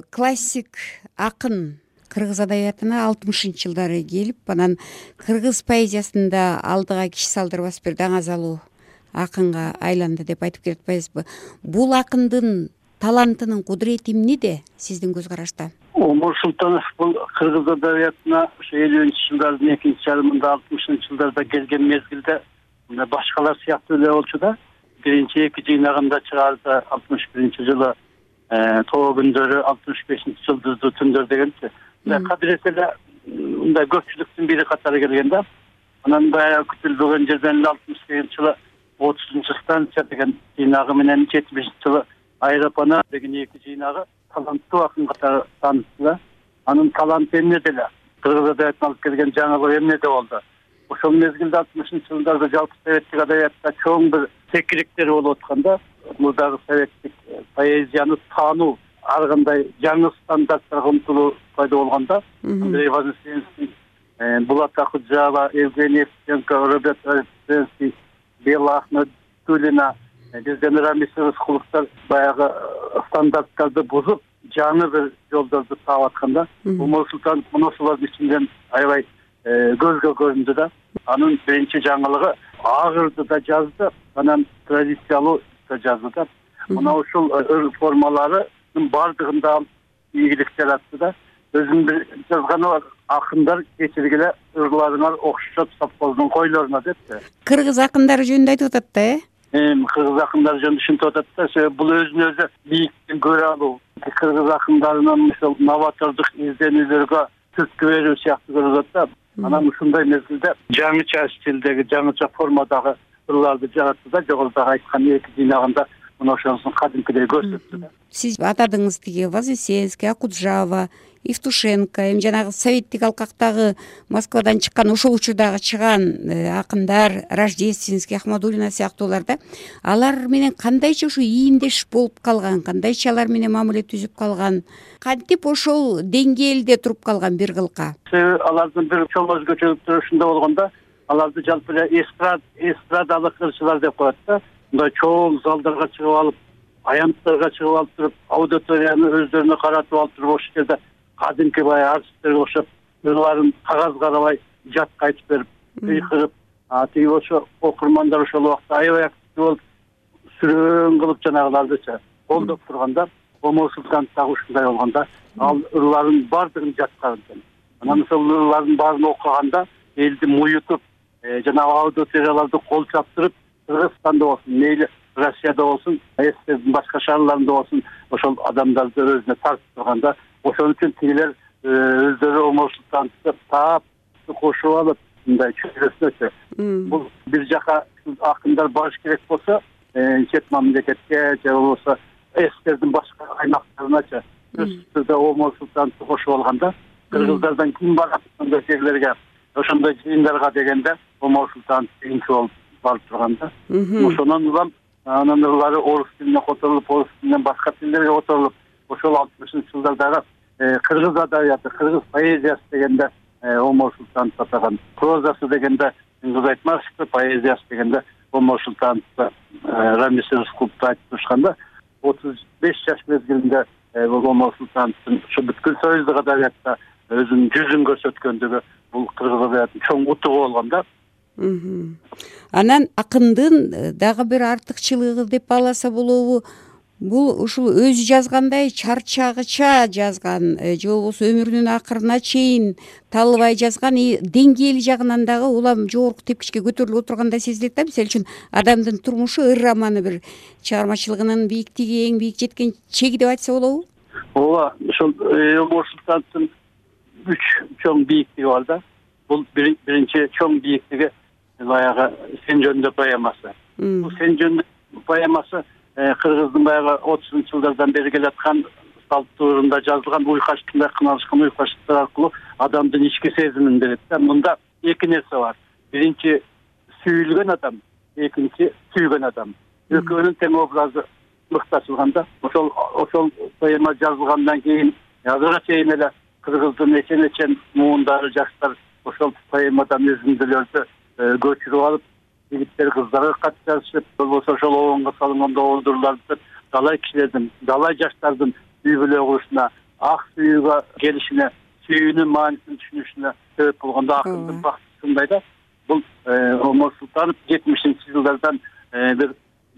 классик акын кыргыз адабиятына алтымышынчы жылдары келип анан кыргыз поэзиясында алдыга киши салдырбас бир даңазалуу акынга айланды деп айтып келатпайбызбы? Бул акындын талантынын кудурети эмнеде сиздин көз карашта омур султанов бул кыргыз адабиятына ушу элүүнчү жылдардын экинчи жарымында алтымышынчы жылдарда келген мезгилде мына башкалар сыяктуу эле болчу да биринчи эки жыйнагында чыгарды алтымыш биринчи жылы тоо күндөрү алтымыш бешинчи жылдыздуу түндөр дегенчи. Мындай кадырет эле мындай көпчүлүктүн бири катары келген да анан баягы күтүлбөгөн жерден эле алтымыш сегизинчи жылы отузунчу станция деген жыйнагы менен жетимишинчи жылы аэропана деген эки жыйнагы таланттуу акын катары таанышты да. Анын таланты эмнеде эле кыргыз адабиятына алып келген жаңылыгы эмнеде болду? Ошол мезгилде алтымышынчы жылдарда жалпы советтик адабиятта чоң бир секириктер болуп аткан да мурдагы советтик поэзияны таануу ар кандай жаңы стандарттарга умтулуу пайда болгон да андрей вознесенский э, булат акуджава евгений евтусенко роберт вознесенский бела ахмедуллина бизден рамис рыскуловдор баягы э, стандарттарды бузуп жаңы бир жолдорду таап аткан да омур султанов мына ошолордун ичинден аябай э, көзгө көрүндү да анын биринчи жаңылыгы агырды да жазды анан традициялуу да жазды да мына ушул э, ыр формаларынын баардыгында ийгилик жаратты да. Өзүнүн бир жазганы акындар кечиргиле ырларыңар окшоп совхоздун койлоруна депчи кыргыз акындары жөнүндө айтып атат да э? Кыргыз акындары жөнүндө ушинтип атат да. Себеби бул өзүн өзү бийиктен көрө алуу. Кыргыз акындарынын ушул новатордук изденүүлөргө түрткү берүү сыяктуу көрүлөт да. Анан ушундай мезгилде жаңыча стилдеги жаңыча формадагы ырларды жаратты да жогорудагы айткан эки жыйнагында мына ошонусун кадимкидей көрсөттү да. Сиз атадыңыз тиги вознесенский акуджава евтушенко эми жанагы советтик алкактагы москвадан чыккан ошол учурдагы чыган э, акындар рождественский ахмадуллина сыяктуулар да алар менен кандайча ушу ийиндеш болуп калган кандайча алар менен мамиле түзүп калган кантип ошол деңгээлде туруп калган бир кылка? Себеби алардын бир чоң өзгөчөлүктөрү ушунда болгон да аларды жалпы эле эстрад эстрадалык ырчылар деп коет да. Мындай чоң залдарга чыгып алып аянттарга чыгып алып туруп аудиторияны өздөрүнө каратып алып туруп ошол жерде кадимки баягы артисттерге окшоп ырларын кагаз карабай жатка айтып берип кыйкырып тиги болчу окурмандар ошол убакта аябай активдүү болуп сүрөң кылып жанагылардычы колдоп турган да омур султанов дагы ушундай болгон да. Ал ырларынын баардыгын жатка экен. Анан ошол ырлардын баарын окуганда элди муютуп жанагы аудиторияларды кол чаптырып кыргызстанда болсун мейли россияда болсун сссрдин башка шаарларында болсун ошол адамдарды өзүнө тартып турган да ошон үчүн тигилер э, өздөрү омур султановду таап кошуп алып мындай чөйрөсүнөчү бул бир жака акындар барыш керек болсо э, чет мамлекетке же болбосо сссрдин башка аймактарыначы сөзсүз түрдө султановду кошуп алган да кыргыздардан ким барат ошондой жерлерге ошондой жыйындарга дегенде омур султанов биринчи болуп барып турган да ошондон улам анын ырлары орус тилине которулуп орус тилинен башка тилдерге которулуп ошол алтымышынчы жылдардагы э, кыргыз адабияты кыргыз поэзиясы дегенде э, омур султанов атаган прозасы дегенде кыз айтмашевди поэзиясы дегенде омур султановду э, рамис рыскуловду айтып турушкан да отуз беш жаш мезгилинде бул омур султановдун ушу бүткүл союздук адабиятта өзүнүн жүзүн көрсөткөндүгү бул кыргыз адабиятынын чоң утугу болгон да анан акындын дагы бир артыкчылыгы деп бааласа болобу бул ушул өзү жазгандай чарчагыча жазган э, же болбосо өмүрүнүн акырына чейин талыбай жазган и деңгээли жагынан дагы улам жогорку тепкичке көтөрүлүп отургандай сезилет да. Мисалы үчүн адамдын турмушу ыр романы бир чыгармачылыгынын бийиктиги эң бийик жеткен чеги деп айтса болобу? Ооба ошол э, омур султановдун үч чоң бийиктиги бар да. Бул биринчи чоң бийиктиги баягы сен жөнүндө поэмасы бул сен жөнүндө поэмасы Э, кыргыздын баягы отузунчу жылдардан бери келаткан салттуурунда жазылган уйкачтындай кыналышкан уйкачтыктар аркылуу адамдын ички сезимин берет да. Мында эки нерсе бар. Биринчи сүйүлгөн адам. Экинчи сүйгөн адам. Экөөнүн тең образы мыкташылган да. Ошол ошол поэма жазылгандан кийин азыркыга чейин эле кыргыздын эчен эчен муундары жаштар ошол поэмадан үзүндүлөрдү көчүрүп алып жигиттер кыздарга кат жазышып болбосо ошол обонго салынган обондурларды далай кишилердин далай жаштардын үй бүлө курушуна ак сүйүүгө келишине сүйүүнүн маанисин түшүнүшүнө себеп болгондо акындын ооба бактысы ушундай да бул омар султанов жетимишинчи жылдардан бир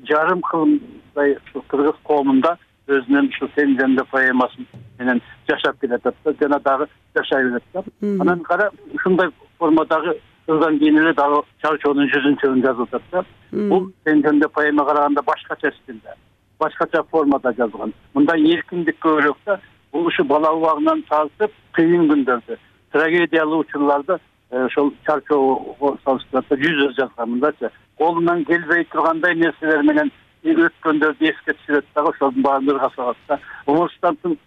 жарым кылымдай ушу кыргыз коомунда өзүнүн ушул сен жөнүндө поэмасы менен жашап келатат да жана дагы жашай берет да. Анан кара ушундай формадагы жылдан кийин эле дагы чарчоонун жүзүнчөгүн жазып атат да. Бул сен поэма караганда башкача стилде башкача формада жазылган. Мындай эркиндик көбүрөөк да бул ушу бала убагынан тартып кыйын күндөрдү трагедиялуу учурларды э, ошол чарчоого салыштырганда жүзүп жазган мындайчы колунан келбей тургандай нерселер менен өткөндөрдү эске түшүрөт дагы ошолдун баарын ырга салат да. Султановдун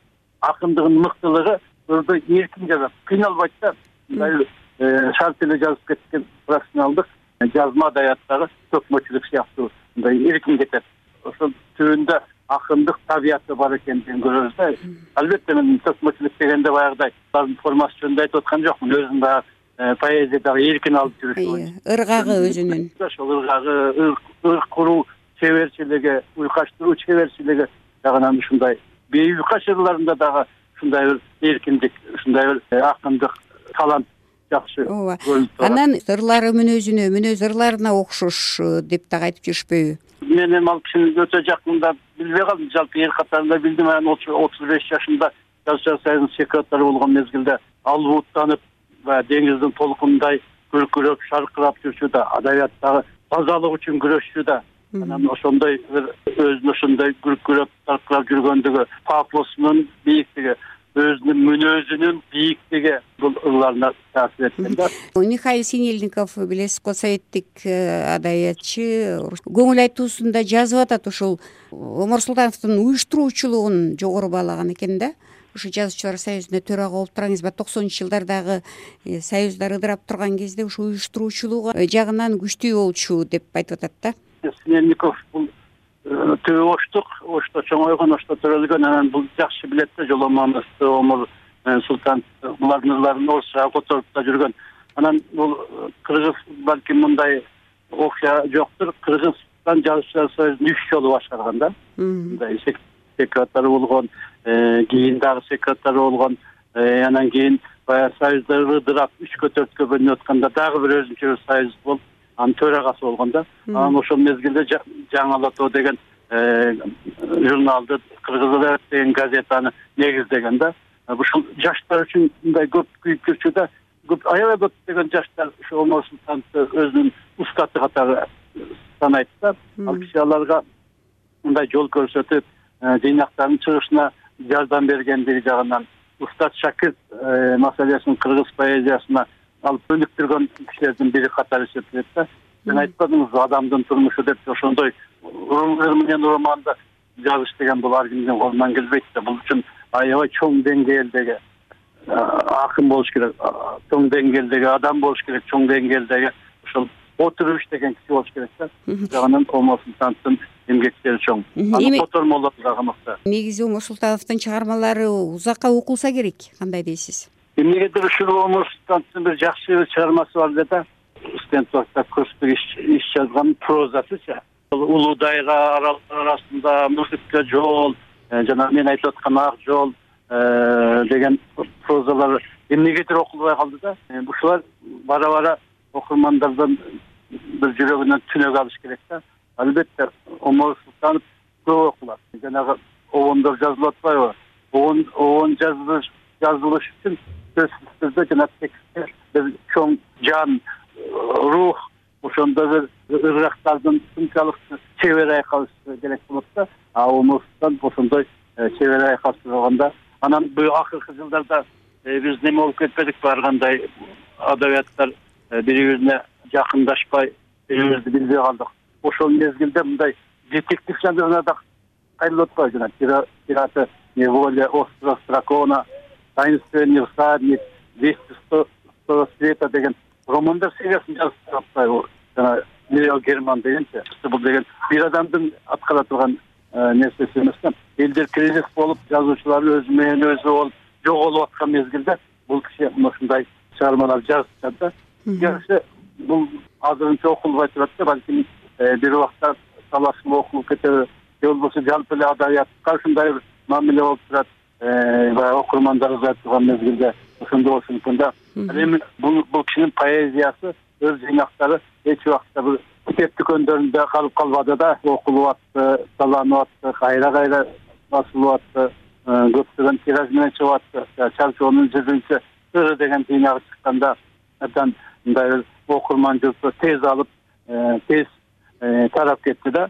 акындыгынын мыктылыгы ырды эркин жазат кыйналбайт да. Мындай шарт эле жазып кеткен профессионалдык жазма адабияттагы төкмөчүлүк сыяктуу мындай эркин кетет. Ошол түбүндө акындык табияты бар экендигин көрөбүз да. Албетте мен төкмөчүлүк дегенде баягыдай алардын формасы жөнүндө айтып аткан жокмун. Өзүм дагы э, поэзиядагы эркин алып жүрүш ыргагы өзүнүн. ошол ыргагы ырк куруу чеберчилиги уйкаштыруу чеберчилиги жагынан ушундай бейуйка жырларында дагы ушундай бир эркиндик ушундай бир э, акындык талант жакшы. Ооба. Анан ырлары мүнөзүнө мүнөз ырларына окшош э, деп дагы айтып жүрүшпөйбү? Мен эми ал кишини өтө жакында билбей калдым. Жалпы эл катарында билдим. Анан отуз беш жашында жазушылар союзунун секретары болгон мезгилде албууттанып баягы деңиздин толкунундай күркүрөп шаркырап жүрчү да адабияттагы тазалык үчүн күрөшчү да. Анан ошондой бир өзүнүн ошондой күркүрөп шаркырап жүргөндүгү пафосунун бийиктиги өзүнүн мүнөзүнүн бийиктиги бул ырларына таасир эткен да. Михаил синельников билесиз го советтик э, адабиятчы көңүл айтуусунда жазып атат ушул омар султановдун уюштуруучулугун жогору баалаган экен да. Ушу жазуучулар союзуна төрага болуп турган токсонунчу жылдардагы э, союздар ыдырап турган кезде ушу уюштуруучулугу жагынан күчтүү болчу деп айтып атат да. Снельников бул э, түбү оштук. Ошто чоңойгон ошто төрөлгөн. Анан бул жакшы билет да жоломоновду омур султанов булардын ырларын орусчага которуп да жүргөн. Анан бул э, кыргыз балким мындай окуя жоктур кыргызстан жазуучулар союзун үч жолу башкарган да. Мындай секретары болгон э, кийин дагы секретары болгон. Анан кийин баягы союздар ыдырап үчкө төрткө бөлүнүп атканда дагы бир өзүнчө бир союз болуп анын төрагасы болгон да анан ошол мезгилде жаңылоо деген э, журналды кыргыз деген газетаны негиздеген да. Ушул жаштар үчүн мындай көп күйүп жүрчү да көп аябай көп деген жаштар ушу омар султановду өзүнүн устаты катары санайт да. Ал киши аларга мындай жол көрсөтүп э, жыйнактардын чыгышына жардам бергендиги жагынан устат шакирт э, маселесин кыргыз поэзиясына алып өнүктүргөн кишилердин бири катары эсептелет да. Сен айтпадыңызбы адамдын турмушу деп ошондой ыр менен романды жазыш деген бул ар кимдин колунан келбейт да. Бул үчүн аябай чоң деңгээлдеги акын болуш керек чоң деңгээлдеги адам болуш керек чоң деңгээлдеги ошол отуруш деген киши болуш керек да. Жагынан омар султановдун эмгектери чоң. Анын котормолору дагы мыкты негизи омар султановдун чыгармалары узакка окулса керек кандай дейсиз эмнегедир ушул султановдун бир жакшы бир чыгармасы бар эле да. Студент убакта көпчүлүк иш жазган прозасычы улуу аралдар арасында мыкытка жол э, жана мен айтып аткан ак жол э, деген прозалар эмнегедир окулбай калды да. Э, ушулар бара бара окурмандардын бир жүрөгүнөн түнөк алыш керек да. Албетте омар султанов көп окулат. Жанагы обондор жазылып атпайбы обон жазылыш үчүн сөзсүз жана текстте бир чоң жан рух ошондой бир ыргактардын сынчалык чебер айкалышы керек болот да. А омар султанов ошондой э, чебер болгон да анан акыркы жылдарда э, биз неме болуп кетпедикпи ар кандай адабияттар э, бири бирине жакындашпай бири бирибизди билбей калдык. Ошол мезгилде мындай детектив жанрына да кайрылып атпайбы жана пираты неволя остров дракона таинственный всадник двести сто света деген романдар сериясын жазып атпайбы. Жана мириал герман дегенчи бул деген бир адамдын аткара турган э, нерсеси эмес да. Элдер кризис болуп жазуучулар өзү менен өзү болуп жоголуп аткан мезгилде бул киши мына ушундай чыгармалар жазып жатат да. Жакшы бул азырынча окулбай турат да балким э, бир убакта талашып окулуп кетеби же болбосо жалпы эле адабиятка ушундай бир мамиле болуп турат баягы окурмандар ыза турган мезгилде ошондой болушу да. Ал эми бул бул кишинин поэзиясы өз жыйнактары эч убакта бир китеп дүкөндөрүндө калып калбады да. Окулуп атты таланып атты кайра кайра басылып атты көптөгөн тираж менен чыгып атты чарчоонун жүзүнчө ыры деген жыйнагы чыкканда абдан мындай бир окурман журту тез алып тез тарап кетти да